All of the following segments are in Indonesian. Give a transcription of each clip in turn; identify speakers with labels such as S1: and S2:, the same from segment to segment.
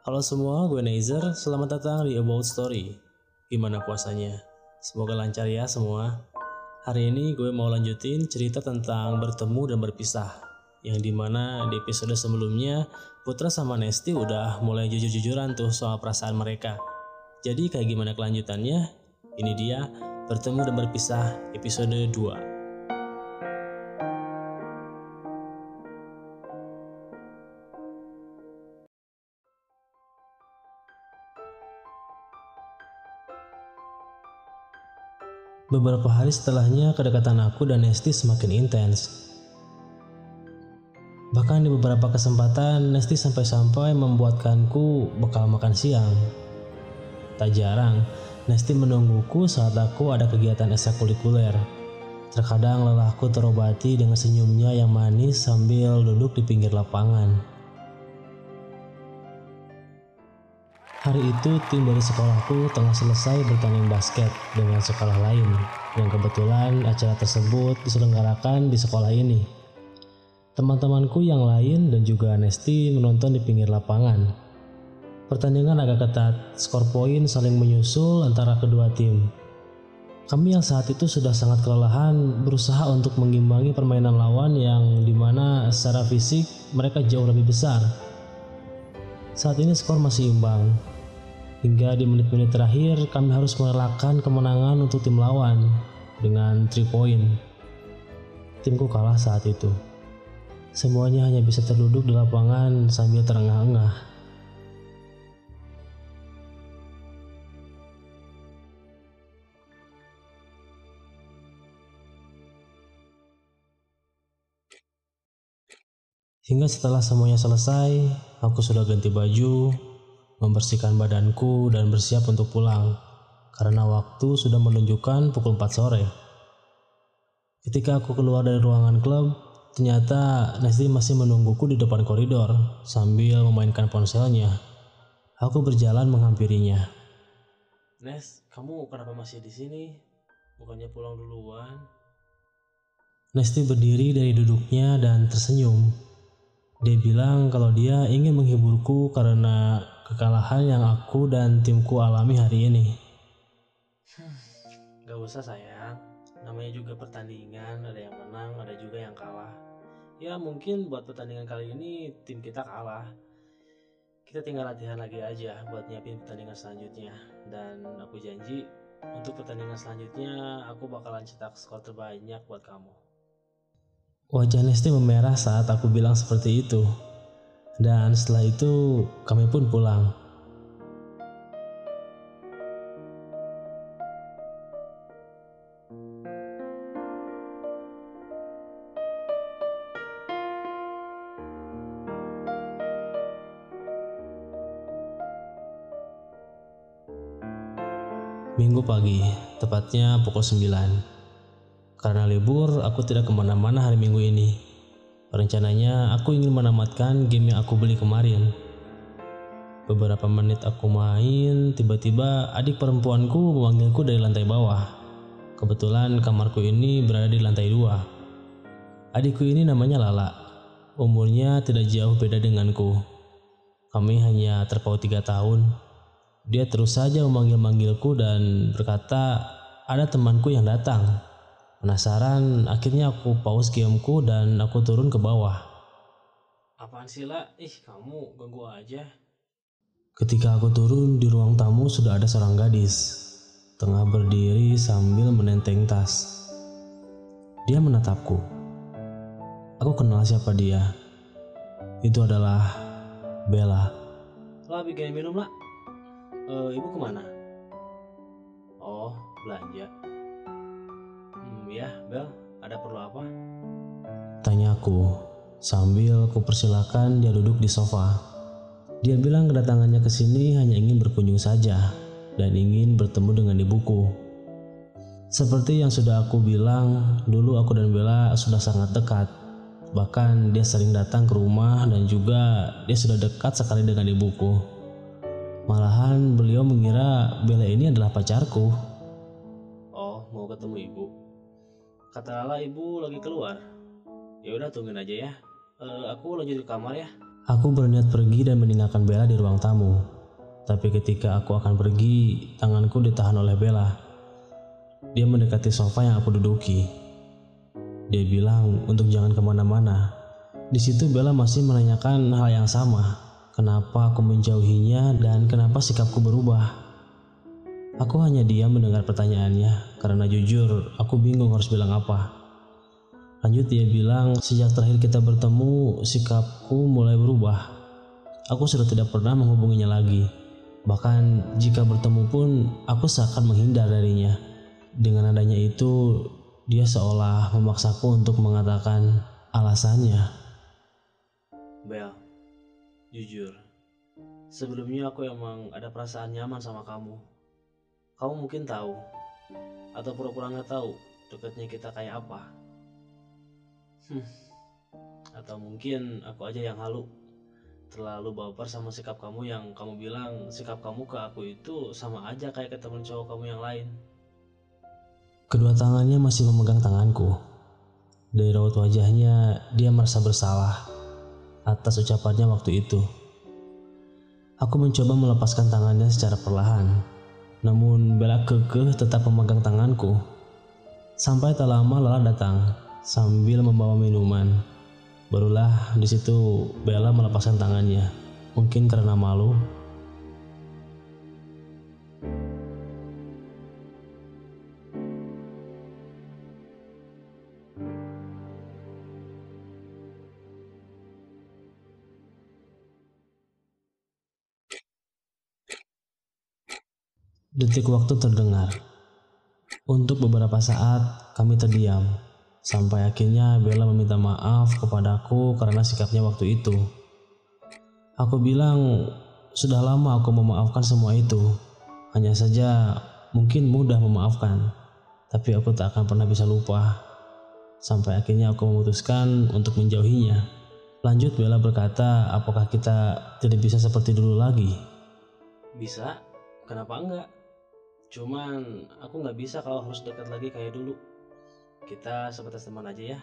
S1: Halo semua, gue Nezer. Selamat datang di About Story. Gimana puasanya? Semoga lancar ya semua. Hari ini gue mau lanjutin cerita tentang bertemu dan berpisah. Yang di mana di episode sebelumnya, Putra sama Nesti udah mulai jujur-jujuran tuh soal perasaan mereka. Jadi kayak gimana kelanjutannya? Ini dia, bertemu dan berpisah episode 2. Beberapa hari setelahnya, kedekatan aku dan Nesti semakin intens. Bahkan di beberapa kesempatan, Nesti sampai-sampai membuatkanku bekal makan siang. Tak jarang, Nesti menungguku saat aku ada kegiatan ekstrakurikuler. Terkadang lelahku terobati dengan senyumnya yang manis sambil duduk di pinggir lapangan. Hari itu tim dari sekolahku tengah selesai bertanding basket dengan sekolah lain dan kebetulan acara tersebut diselenggarakan di sekolah ini. Teman-temanku yang lain dan juga Nesti menonton di pinggir lapangan. Pertandingan agak ketat, skor poin saling menyusul antara kedua tim. Kami yang saat itu sudah sangat kelelahan berusaha untuk mengimbangi permainan lawan yang di mana secara fisik mereka jauh lebih besar. Saat ini skor masih imbang, Hingga di menit-menit terakhir kami harus merelakan kemenangan untuk tim lawan dengan 3 point. Timku kalah saat itu. Semuanya hanya bisa terduduk di lapangan sambil terengah-engah. Hingga setelah semuanya selesai, aku sudah ganti baju, membersihkan badanku dan bersiap untuk pulang karena waktu sudah menunjukkan pukul 4 sore. Ketika aku keluar dari ruangan klub, ternyata Nesli masih menungguku di depan koridor sambil memainkan ponselnya. Aku berjalan menghampirinya. Nes, kamu kenapa masih di sini? Bukannya pulang duluan? Nesti berdiri dari duduknya dan tersenyum. Dia bilang kalau dia ingin menghiburku karena kekalahan yang aku dan timku alami hari ini. Hmm, gak usah sayang, namanya juga pertandingan, ada yang menang, ada juga yang kalah. Ya mungkin buat pertandingan kali ini tim kita kalah. Kita tinggal latihan lagi aja buat nyiapin pertandingan selanjutnya. Dan aku janji untuk pertandingan selanjutnya aku bakalan cetak skor terbanyak buat kamu. Wajah Nesti memerah saat aku bilang seperti itu. Dan setelah itu kami pun pulang. Minggu pagi, tepatnya pukul 9. Karena libur, aku tidak ke mana-mana hari minggu ini. Rencananya aku ingin menamatkan game yang aku beli kemarin. Beberapa menit aku main, tiba-tiba adik perempuanku memanggilku dari lantai bawah. Kebetulan kamarku ini berada di lantai dua. Adikku ini namanya Lala. Umurnya tidak jauh beda denganku. Kami hanya terpaut tiga tahun. Dia terus saja memanggil-manggilku dan berkata, ada temanku yang datang. Penasaran, akhirnya aku pause gameku dan aku turun ke bawah. Apaan sih lah? Ih, kamu ganggu aja. Ketika aku turun di ruang tamu sudah ada seorang gadis. Tengah berdiri sambil menenteng tas. Dia menatapku. Aku kenal siapa dia. Itu adalah Bella. Lah bikin minum lah. Uh, ibu ke mana? Oh, belanja ya, Bel, ada perlu apa? Tanyaku sambil kupersilakan dia duduk di sofa. Dia bilang kedatangannya ke sini hanya ingin berkunjung saja dan ingin bertemu dengan ibuku. Seperti yang sudah aku bilang, dulu aku dan Bella sudah sangat dekat. Bahkan dia sering datang ke rumah dan juga dia sudah dekat sekali dengan ibuku. Malahan beliau mengira Bella ini adalah pacarku. Oh, mau ketemu ibu? Kata Lala ibu lagi keluar. Ya udah tungguin aja ya. Uh, aku lanjut ke kamar ya. Aku berniat pergi dan meninggalkan Bella di ruang tamu. Tapi ketika aku akan pergi, tanganku ditahan oleh Bella. Dia mendekati sofa yang aku duduki. Dia bilang untuk jangan ke mana-mana. Di situ Bella masih menanyakan hal yang sama. Kenapa aku menjauhinya dan kenapa sikapku berubah? Aku hanya diam mendengar pertanyaannya karena jujur aku bingung harus bilang apa. Lanjut dia bilang sejak terakhir kita bertemu sikapku mulai berubah. Aku sudah tidak pernah menghubunginya lagi. Bahkan jika bertemu pun aku seakan menghindar darinya. Dengan adanya itu, dia seolah memaksaku untuk mengatakan alasannya. Bel, jujur, sebelumnya aku emang ada perasaan nyaman sama kamu. Kamu mungkin tahu, atau pura-pura nggak tahu dekatnya kita kayak apa. Hmm. Atau mungkin aku aja yang halu terlalu baper sama sikap kamu yang kamu bilang sikap kamu ke aku itu sama aja kayak ke temen cowok kamu yang lain. Kedua tangannya masih memegang tanganku. Dari raut wajahnya, dia merasa bersalah atas ucapannya waktu itu. Aku mencoba melepaskan tangannya secara perlahan, namun Bella kekeh tetap memegang tanganku. Sampai tak lama Lala datang sambil membawa minuman. Barulah di situ Bella melepaskan tangannya. Mungkin karena malu. Detik waktu terdengar. Untuk beberapa saat kami terdiam. Sampai akhirnya Bella meminta maaf kepadaku karena sikapnya waktu itu. Aku bilang, sudah lama aku memaafkan semua itu. Hanya saja mungkin mudah memaafkan, tapi aku tak akan pernah bisa lupa. Sampai akhirnya aku memutuskan untuk menjauhinya. Lanjut Bella berkata, apakah kita tidak bisa seperti dulu lagi? Bisa, kenapa enggak? Cuman aku nggak bisa kalau harus dekat lagi kayak dulu. Kita sebatas teman aja ya.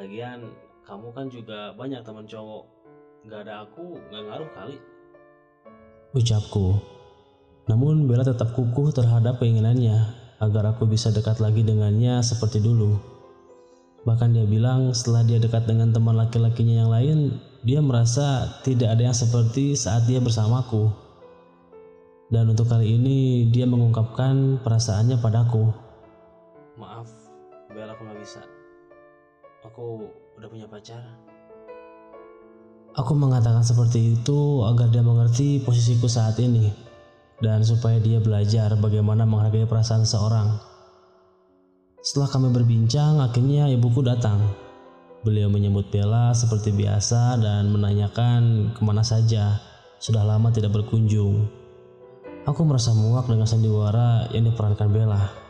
S1: Lagian kamu kan juga banyak teman cowok. Nggak ada aku nggak ngaruh kali. Ucapku. Namun Bella tetap kukuh terhadap keinginannya agar aku bisa dekat lagi dengannya seperti dulu. Bahkan dia bilang setelah dia dekat dengan teman laki-lakinya yang lain dia merasa tidak ada yang seperti saat dia bersamaku dan untuk kali ini dia mengungkapkan perasaannya padaku. Maaf Bel aku gak bisa. Aku udah punya pacar. Aku mengatakan seperti itu agar dia mengerti posisiku saat ini dan supaya dia belajar bagaimana menghargai perasaan seorang. Setelah kami berbincang akhirnya ibuku datang. Beliau menyebut Bella seperti biasa dan menanyakan ke mana saja. Sudah lama tidak berkunjung aku merasa muak dengan sandiwara yang diperankan Bella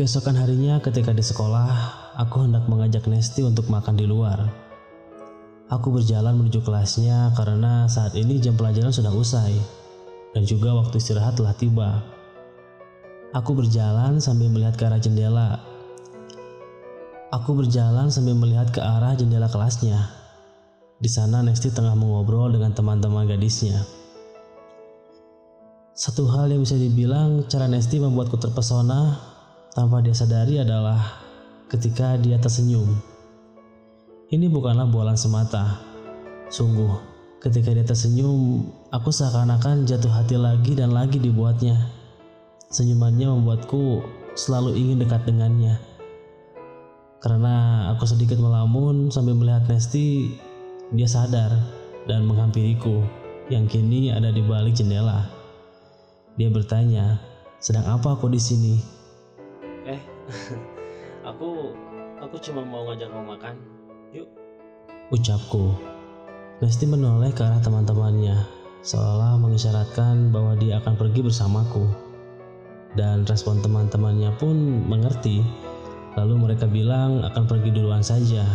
S1: Keesokan harinya ketika di sekolah, aku hendak mengajak Nesti untuk makan di luar. Aku berjalan menuju kelasnya karena saat ini jam pelajaran sudah usai dan juga waktu istirahat telah tiba. Aku berjalan sambil melihat ke arah jendela. Aku berjalan sambil melihat ke arah jendela kelasnya. Di sana Nesti tengah mengobrol dengan teman-teman gadisnya. Satu hal yang bisa dibilang cara Nesti membuatku terpesona tanpa dia sadari adalah ketika dia tersenyum. Ini bukanlah bualan semata. Sungguh, ketika dia tersenyum, aku seakan-akan jatuh hati lagi dan lagi dibuatnya. Senyumannya membuatku selalu ingin dekat dengannya. Karena aku sedikit melamun sambil melihat Nesti, dia sadar dan menghampiriku yang kini ada di balik jendela. Dia bertanya, "Sedang apa aku di sini?" eh aku aku cuma mau ngajak kamu makan yuk ucapku Lesti menoleh ke arah teman-temannya seolah mengisyaratkan bahwa dia akan pergi bersamaku dan respon teman-temannya pun mengerti lalu mereka bilang akan pergi duluan saja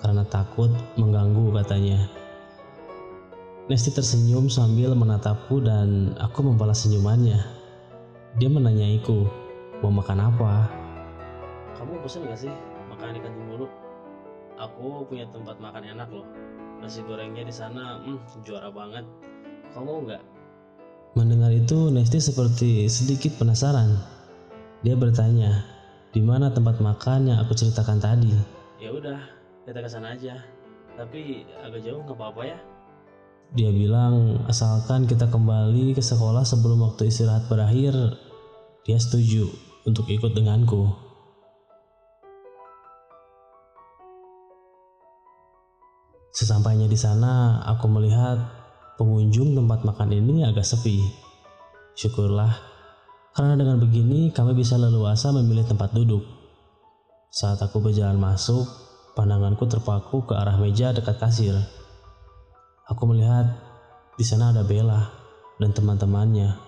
S1: karena takut mengganggu katanya Nesti tersenyum sambil menatapku dan aku membalas senyumannya. Dia menanyaiku, mau makan apa? Kamu pesen gak sih makan di kantin mulu? Aku punya tempat makan enak loh. Nasi gorengnya di sana, hmm, juara banget. Kamu mau nggak? Mendengar itu, Nesti seperti sedikit penasaran. Dia bertanya, di mana tempat makan yang aku ceritakan tadi? Ya udah, kita ke sana aja. Tapi agak jauh nggak apa-apa ya? Dia bilang asalkan kita kembali ke sekolah sebelum waktu istirahat berakhir, dia setuju untuk ikut denganku. Sesampainya di sana, aku melihat pengunjung tempat makan ini agak sepi. Syukurlah, karena dengan begini kami bisa leluasa memilih tempat duduk. Saat aku berjalan masuk, pandanganku terpaku ke arah meja dekat kasir. Aku melihat di sana ada Bella dan teman-temannya.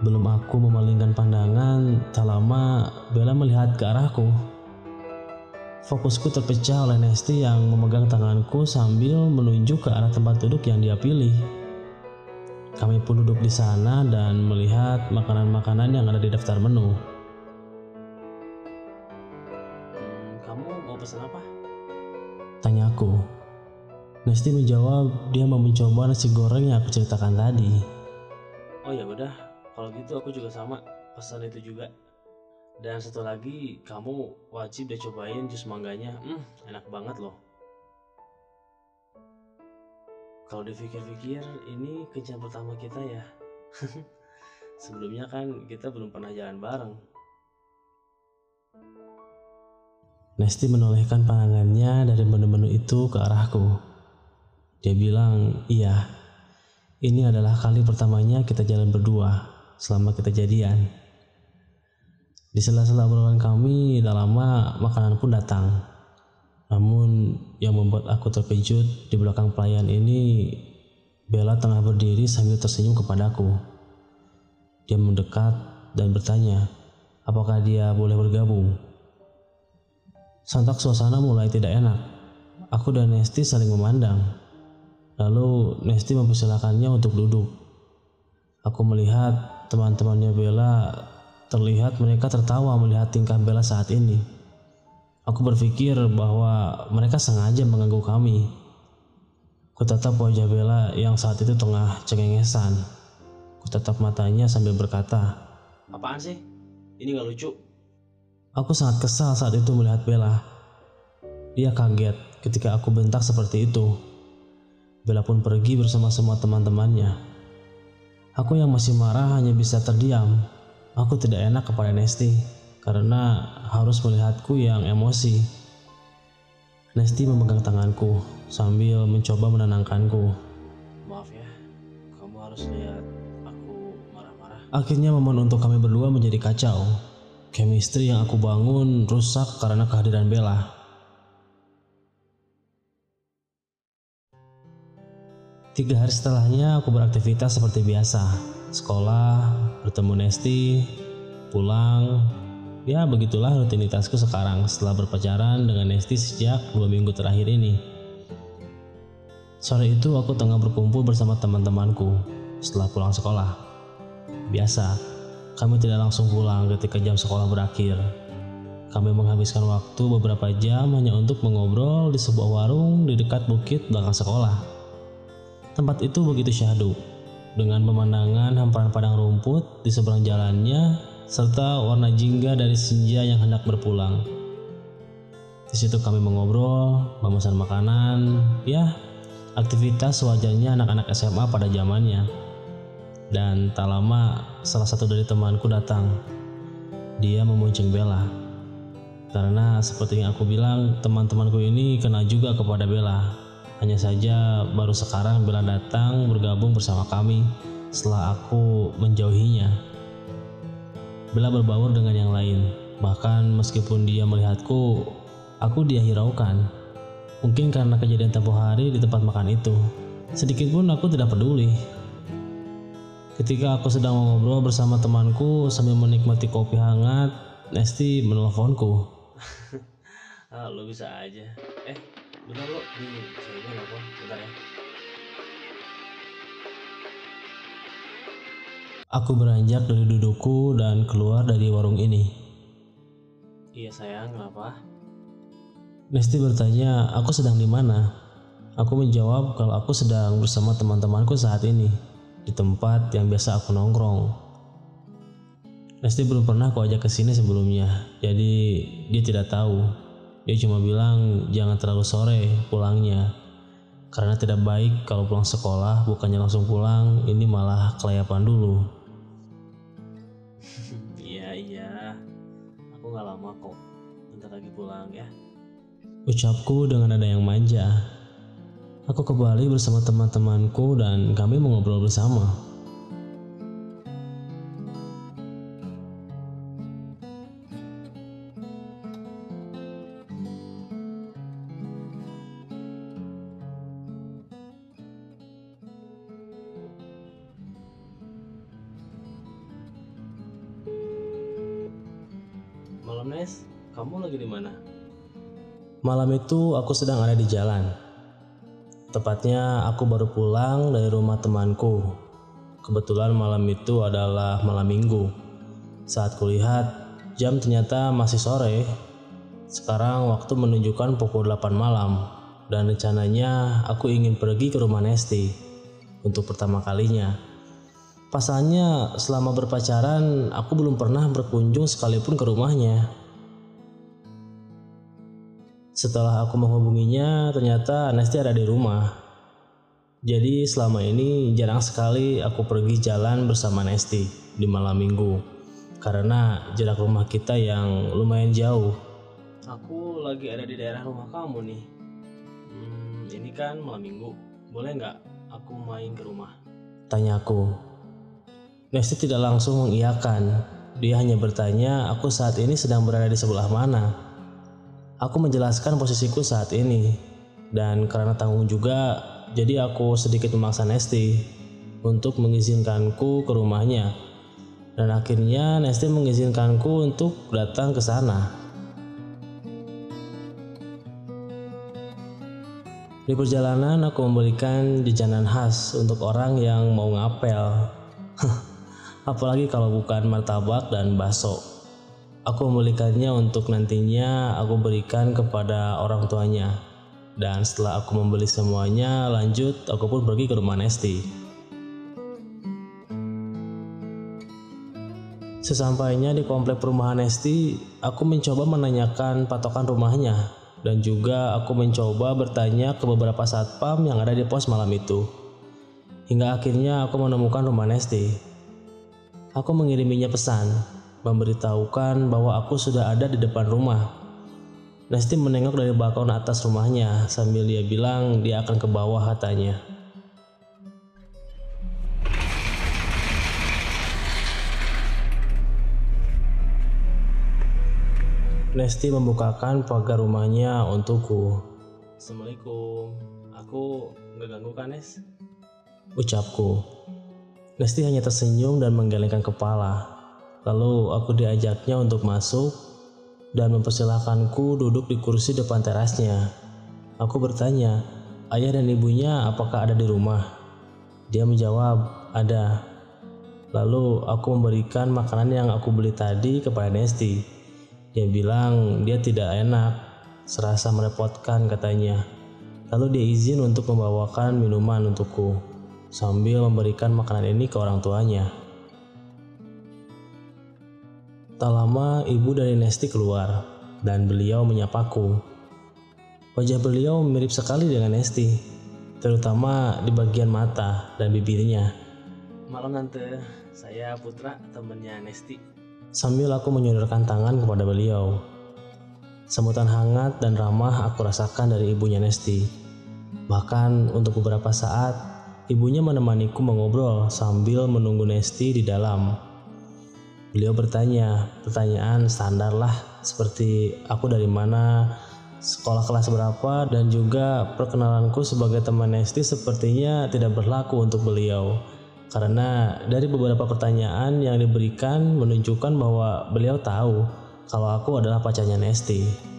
S1: Belum aku memalingkan pandangan, tak lama Bella melihat ke arahku. Fokusku terpecah oleh Nesti yang memegang tanganku sambil menunjuk ke arah tempat duduk yang dia pilih. Kami pun duduk di sana dan melihat makanan-makanan yang ada di daftar menu. Hmm, kamu mau pesan apa? Tanyaku. Nesti menjawab dia mau mencoba nasi goreng yang aku ceritakan tadi. Oh ya udah, kalau gitu aku juga sama pesan itu juga. Dan satu lagi, kamu wajib deh cobain jus mangganya. Hmm, enak banget loh. Kalau dipikir-pikir, ini kencan pertama kita ya. Sebelumnya kan kita belum pernah jalan bareng. Nesti menolehkan pandangannya dari menu-menu itu ke arahku. Dia bilang, iya, ini adalah kali pertamanya kita jalan berdua selama kita jadian. Di sela-sela obrolan kami, tak lama makanan pun datang. Namun yang membuat aku terkejut di belakang pelayan ini, Bella tengah berdiri sambil tersenyum kepadaku. Dia mendekat dan bertanya, apakah dia boleh bergabung? Sontak suasana mulai tidak enak. Aku dan Nesti saling memandang. Lalu Nesti mempersilahkannya untuk duduk. Aku melihat teman-temannya Bella terlihat mereka tertawa melihat tingkah Bella saat ini. Aku berpikir bahwa mereka sengaja mengganggu kami. Kutatap wajah Bella yang saat itu tengah cengengesan. Kutatap matanya sambil berkata, Apaan sih? Ini gak lucu. Aku sangat kesal saat itu melihat Bella. Dia kaget ketika aku bentak seperti itu. Bella pun pergi bersama semua teman-temannya. Aku yang masih marah hanya bisa terdiam. Aku tidak enak kepada Nesti karena harus melihatku yang emosi. Nesti memegang tanganku sambil mencoba menenangkanku. Maaf ya, kamu harus lihat aku marah-marah. Akhirnya momen untuk kami berdua menjadi kacau. Chemistry yang aku bangun rusak karena kehadiran Bella. Tiga hari setelahnya aku beraktivitas seperti biasa. Sekolah, bertemu Nesti, pulang. Ya begitulah rutinitasku sekarang setelah berpacaran dengan Nesti sejak dua minggu terakhir ini. Sore itu aku tengah berkumpul bersama teman-temanku setelah pulang sekolah. Biasa, kami tidak langsung pulang ketika jam sekolah berakhir. Kami menghabiskan waktu beberapa jam hanya untuk mengobrol di sebuah warung di dekat bukit belakang sekolah. Tempat itu begitu syahdu, dengan pemandangan hamparan padang rumput di seberang jalannya, serta warna jingga dari senja yang hendak berpulang. Di situ kami mengobrol, memesan makanan, ya aktivitas wajarnya anak-anak SMA pada zamannya. Dan tak lama salah satu dari temanku datang. Dia memuncing Bella. Karena seperti yang aku bilang, teman-temanku ini kena juga kepada Bella hanya saja baru sekarang Bella datang bergabung bersama kami setelah aku menjauhinya. Bella berbaur dengan yang lain, bahkan meskipun dia melihatku, aku dia hiraukan. Mungkin karena kejadian tempoh hari di tempat makan itu. Sedikit pun aku tidak peduli. Ketika aku sedang mengobrol bersama temanku sambil menikmati kopi hangat, Nesti menelponku. ah, lo bisa aja. Eh, bentar lo di saya nelfon bentar ya Aku beranjak dari dudukku dan keluar dari warung ini.
S2: Iya sayang, kenapa?
S1: Nesti bertanya, aku sedang di mana? Aku menjawab kalau aku sedang bersama teman-temanku saat ini, di tempat yang biasa aku nongkrong. Nesti belum pernah aku ajak ke sini sebelumnya, jadi dia tidak tahu. Dia cuma bilang jangan terlalu sore pulangnya, karena tidak baik kalau pulang sekolah bukannya langsung pulang, ini malah kelayapan dulu.
S2: Iya iya, aku nggak lama kok, bentar lagi pulang ya.
S1: Ucapku dengan nada yang manja. Aku kembali bersama teman-temanku dan kami mengobrol bersama.
S2: Malam
S1: itu aku sedang ada di jalan. Tepatnya aku baru pulang dari rumah temanku. Kebetulan malam itu adalah malam minggu. Saat kulihat, jam ternyata masih sore. Sekarang waktu menunjukkan pukul 8 malam. Dan rencananya aku ingin pergi ke rumah Nesti untuk pertama kalinya. Pasalnya selama berpacaran aku belum pernah berkunjung sekalipun ke rumahnya. Setelah aku menghubunginya ternyata Nesti ada di rumah. Jadi selama ini jarang sekali aku pergi jalan bersama Nesti di malam minggu. Karena jarak rumah kita yang lumayan jauh.
S2: Aku lagi ada di daerah rumah kamu nih. Hmm, ini kan malam minggu. Boleh nggak aku main ke rumah?
S1: Tanya aku. Nesti tidak langsung mengiyakan. Dia hanya bertanya, aku saat ini sedang berada di sebelah mana. Aku menjelaskan posisiku saat ini. Dan karena tanggung juga, jadi aku sedikit memaksa Nesti untuk mengizinkanku ke rumahnya. Dan akhirnya Nesti mengizinkanku untuk datang ke sana. Di perjalanan aku memberikan jajanan khas untuk orang yang mau ngapel. apalagi kalau bukan martabak dan bakso. Aku membelikannya untuk nantinya aku berikan kepada orang tuanya. Dan setelah aku membeli semuanya, lanjut aku pun pergi ke rumah Nesti. Sesampainya di komplek perumahan Nesti, aku mencoba menanyakan patokan rumahnya dan juga aku mencoba bertanya ke beberapa satpam yang ada di pos malam itu. Hingga akhirnya aku menemukan rumah Nesti. Aku mengiriminya pesan, memberitahukan bahwa aku sudah ada di depan rumah. Nesti menengok dari balkon atas rumahnya sambil dia bilang dia akan ke bawah katanya. Nesti membukakan pagar rumahnya untukku.
S2: Assalamualaikum, aku nggak ganggu kan Nes?
S1: Ucapku. Lesti hanya tersenyum dan menggelengkan kepala. Lalu aku diajaknya untuk masuk dan mempersilahkanku duduk di kursi depan terasnya. Aku bertanya, ayah dan ibunya apakah ada di rumah? Dia menjawab, ada. Lalu aku memberikan makanan yang aku beli tadi kepada Nesti. Dia bilang dia tidak enak, serasa merepotkan katanya. Lalu dia izin untuk membawakan minuman untukku sambil memberikan makanan ini ke orang tuanya. Tak lama ibu dari Nesti keluar dan beliau menyapaku. Wajah beliau mirip sekali dengan Nesti, terutama di bagian mata dan bibirnya.
S2: Malam tante, saya Putra, temannya Nesti.
S1: Sambil aku menyodorkan tangan kepada beliau. Sambutan hangat dan ramah aku rasakan dari ibunya Nesti. Bahkan untuk beberapa saat Ibunya menemaniku mengobrol sambil menunggu Nesti di dalam. Beliau bertanya, pertanyaan standar lah seperti aku dari mana, sekolah kelas berapa, dan juga perkenalanku sebagai teman Nesti sepertinya tidak berlaku untuk beliau. Karena dari beberapa pertanyaan yang diberikan menunjukkan bahwa beliau tahu kalau aku adalah pacarnya Nesti.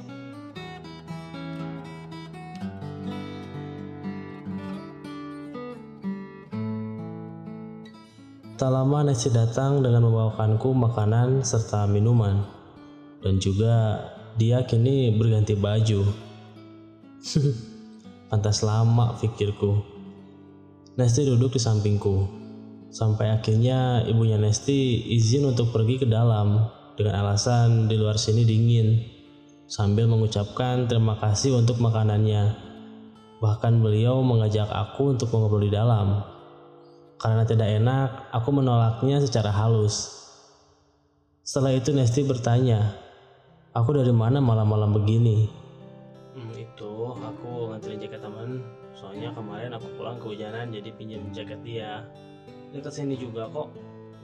S1: Tak lama Nesti datang dengan membawakanku makanan serta minuman. Dan juga dia kini berganti baju. Pantas lama pikirku. Nesti duduk di sampingku. Sampai akhirnya ibunya Nesti izin untuk pergi ke dalam dengan alasan di luar sini dingin. Sambil mengucapkan terima kasih untuk makanannya. Bahkan beliau mengajak aku untuk mengobrol di dalam. Karena tidak enak, aku menolaknya secara halus. Setelah itu Nesti bertanya, aku dari mana malam-malam begini?
S2: Hmm, itu aku nganterin jaket temen. Soalnya kemarin aku pulang kehujanan jadi pinjam jaket dia. Dekat sini juga kok.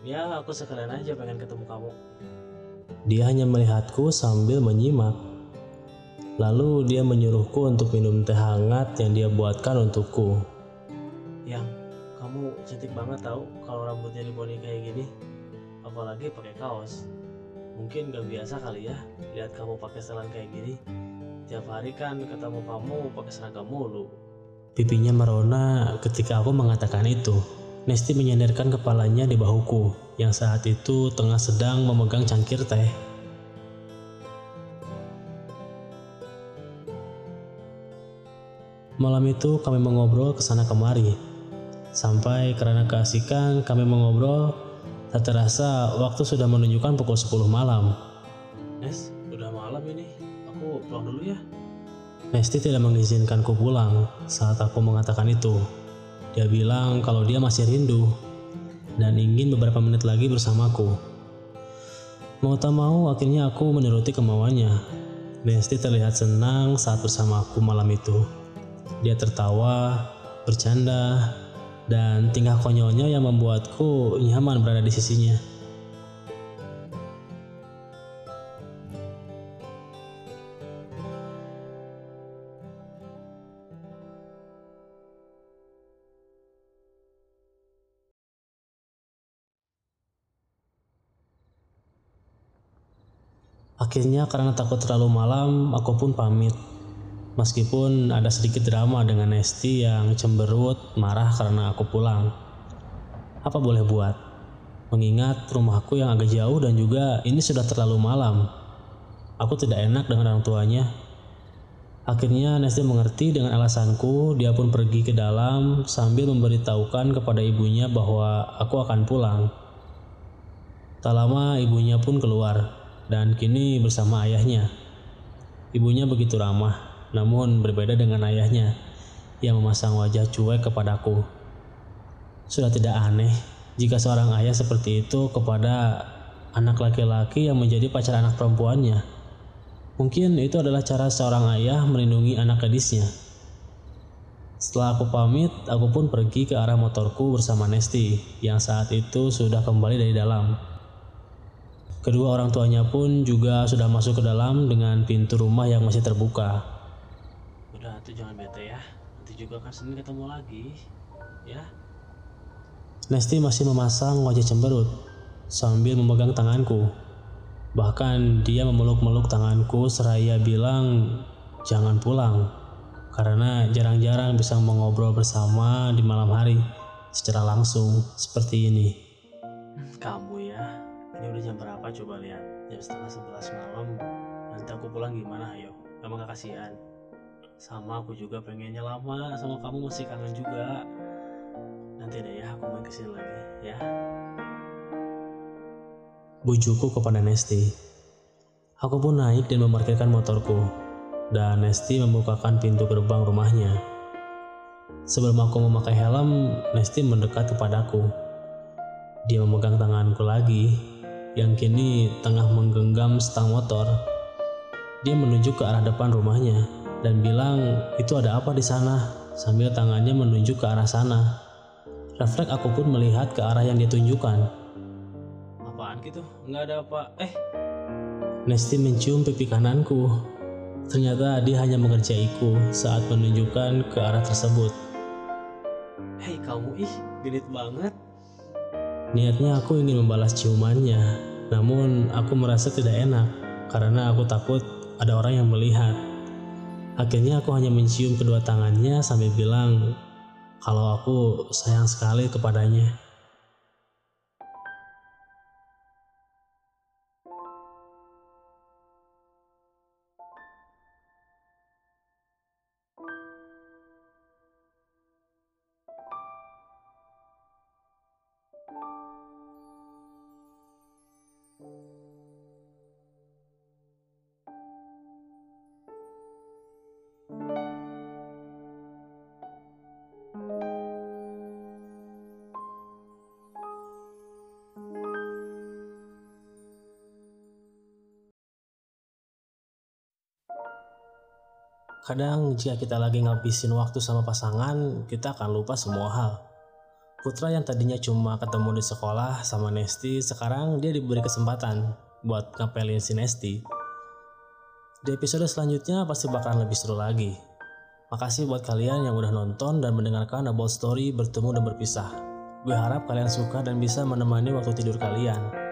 S2: Ya aku sekalian aja pengen ketemu kamu.
S1: Dia hanya melihatku sambil menyimak. Lalu dia menyuruhku untuk minum teh hangat yang dia buatkan untukku.
S2: Yang kamu cantik banget tahu kalau rambutnya diponi kayak gini. Apalagi pakai kaos. Mungkin gak biasa kali ya lihat kamu pakai setelan kayak gini. Tiap hari kan ketemu kamu pakai seragam mulu.
S1: Pipinya merona ketika aku mengatakan itu. Nesti menyandarkan kepalanya di bahuku yang saat itu tengah sedang memegang cangkir teh. Malam itu kami mengobrol ke sana kemari. Sampai karena keasikan kami mengobrol, tak terasa waktu sudah menunjukkan pukul 10 malam.
S2: Nes, udah malam ini. Aku pulang dulu ya.
S1: Nesti tidak mengizinkanku pulang saat aku mengatakan itu. Dia bilang kalau dia masih rindu dan ingin beberapa menit lagi bersamaku. Mau tak mau, akhirnya aku menuruti kemauannya. Nesti terlihat senang saat bersama aku malam itu. Dia tertawa, bercanda, dan tingkah konyolnya yang membuatku nyaman berada di sisinya. Akhirnya karena takut terlalu malam, aku pun pamit. Meskipun ada sedikit drama dengan Nesti yang cemberut, marah karena aku pulang. Apa boleh buat? Mengingat rumahku yang agak jauh dan juga ini sudah terlalu malam. Aku tidak enak dengan orang tuanya. Akhirnya Nesti mengerti dengan alasanku, dia pun pergi ke dalam sambil memberitahukan kepada ibunya bahwa aku akan pulang. Tak lama ibunya pun keluar dan kini bersama ayahnya. Ibunya begitu ramah, namun berbeda dengan ayahnya yang memasang wajah cuek kepadaku. Sudah tidak aneh jika seorang ayah seperti itu kepada anak laki-laki yang menjadi pacar anak perempuannya. Mungkin itu adalah cara seorang ayah melindungi anak gadisnya. Setelah aku pamit, aku pun pergi ke arah motorku bersama Nesti yang saat itu sudah kembali dari dalam. Kedua orang tuanya pun juga sudah masuk ke dalam dengan pintu rumah yang masih terbuka.
S2: Tuh jangan bete ya. Nanti juga kan Senin ketemu lagi. Ya.
S1: Nesti masih memasang wajah cemberut sambil memegang tanganku. Bahkan dia memeluk-meluk tanganku seraya bilang jangan pulang karena jarang-jarang bisa mengobrol bersama di malam hari secara langsung seperti ini.
S2: Kamu ya. Ini udah jam berapa coba lihat? Jam setengah sebelas malam. Nanti aku pulang gimana ayo? Kamu gak kasihan? Sama aku juga pengennya lama sama kamu masih kangen juga. Nanti deh ya aku main ke sini lagi ya.
S1: Bujukku kepada Nesti. Aku pun naik dan memarkirkan motorku. Dan Nesti membukakan pintu gerbang rumahnya. Sebelum aku memakai helm, Nesti mendekat kepadaku. Dia memegang tanganku lagi, yang kini tengah menggenggam stang motor. Dia menunjuk ke arah depan rumahnya dan bilang, "Itu ada apa di sana?" sambil tangannya menunjuk ke arah sana. Refleks aku pun melihat ke arah yang dia tunjukkan.
S2: Apaan gitu? Nggak ada apa. Eh,
S1: Nesti mencium pipi kananku. Ternyata dia hanya mengerjaiku saat menunjukkan ke arah tersebut.
S2: hei kamu ih, genit banget.
S1: Niatnya aku ingin membalas ciumannya, namun aku merasa tidak enak karena aku takut ada orang yang melihat. Akhirnya aku hanya mencium kedua tangannya sambil bilang kalau aku sayang sekali kepadanya. Kadang jika kita lagi ngabisin waktu sama pasangan, kita akan lupa semua hal. Putra yang tadinya cuma ketemu di sekolah sama Nesti, sekarang dia diberi kesempatan buat ngapelin si Nesti. Di episode selanjutnya pasti bakalan lebih seru lagi. Makasih buat kalian yang udah nonton dan mendengarkan About Story bertemu dan berpisah. Gue harap kalian suka dan bisa menemani waktu tidur kalian.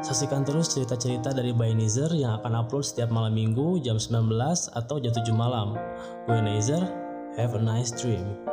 S1: Saksikan terus cerita-cerita dari Bay Nizer yang akan upload setiap malam minggu jam 19 atau jam 7 malam. Gue Nizer, have a nice dream.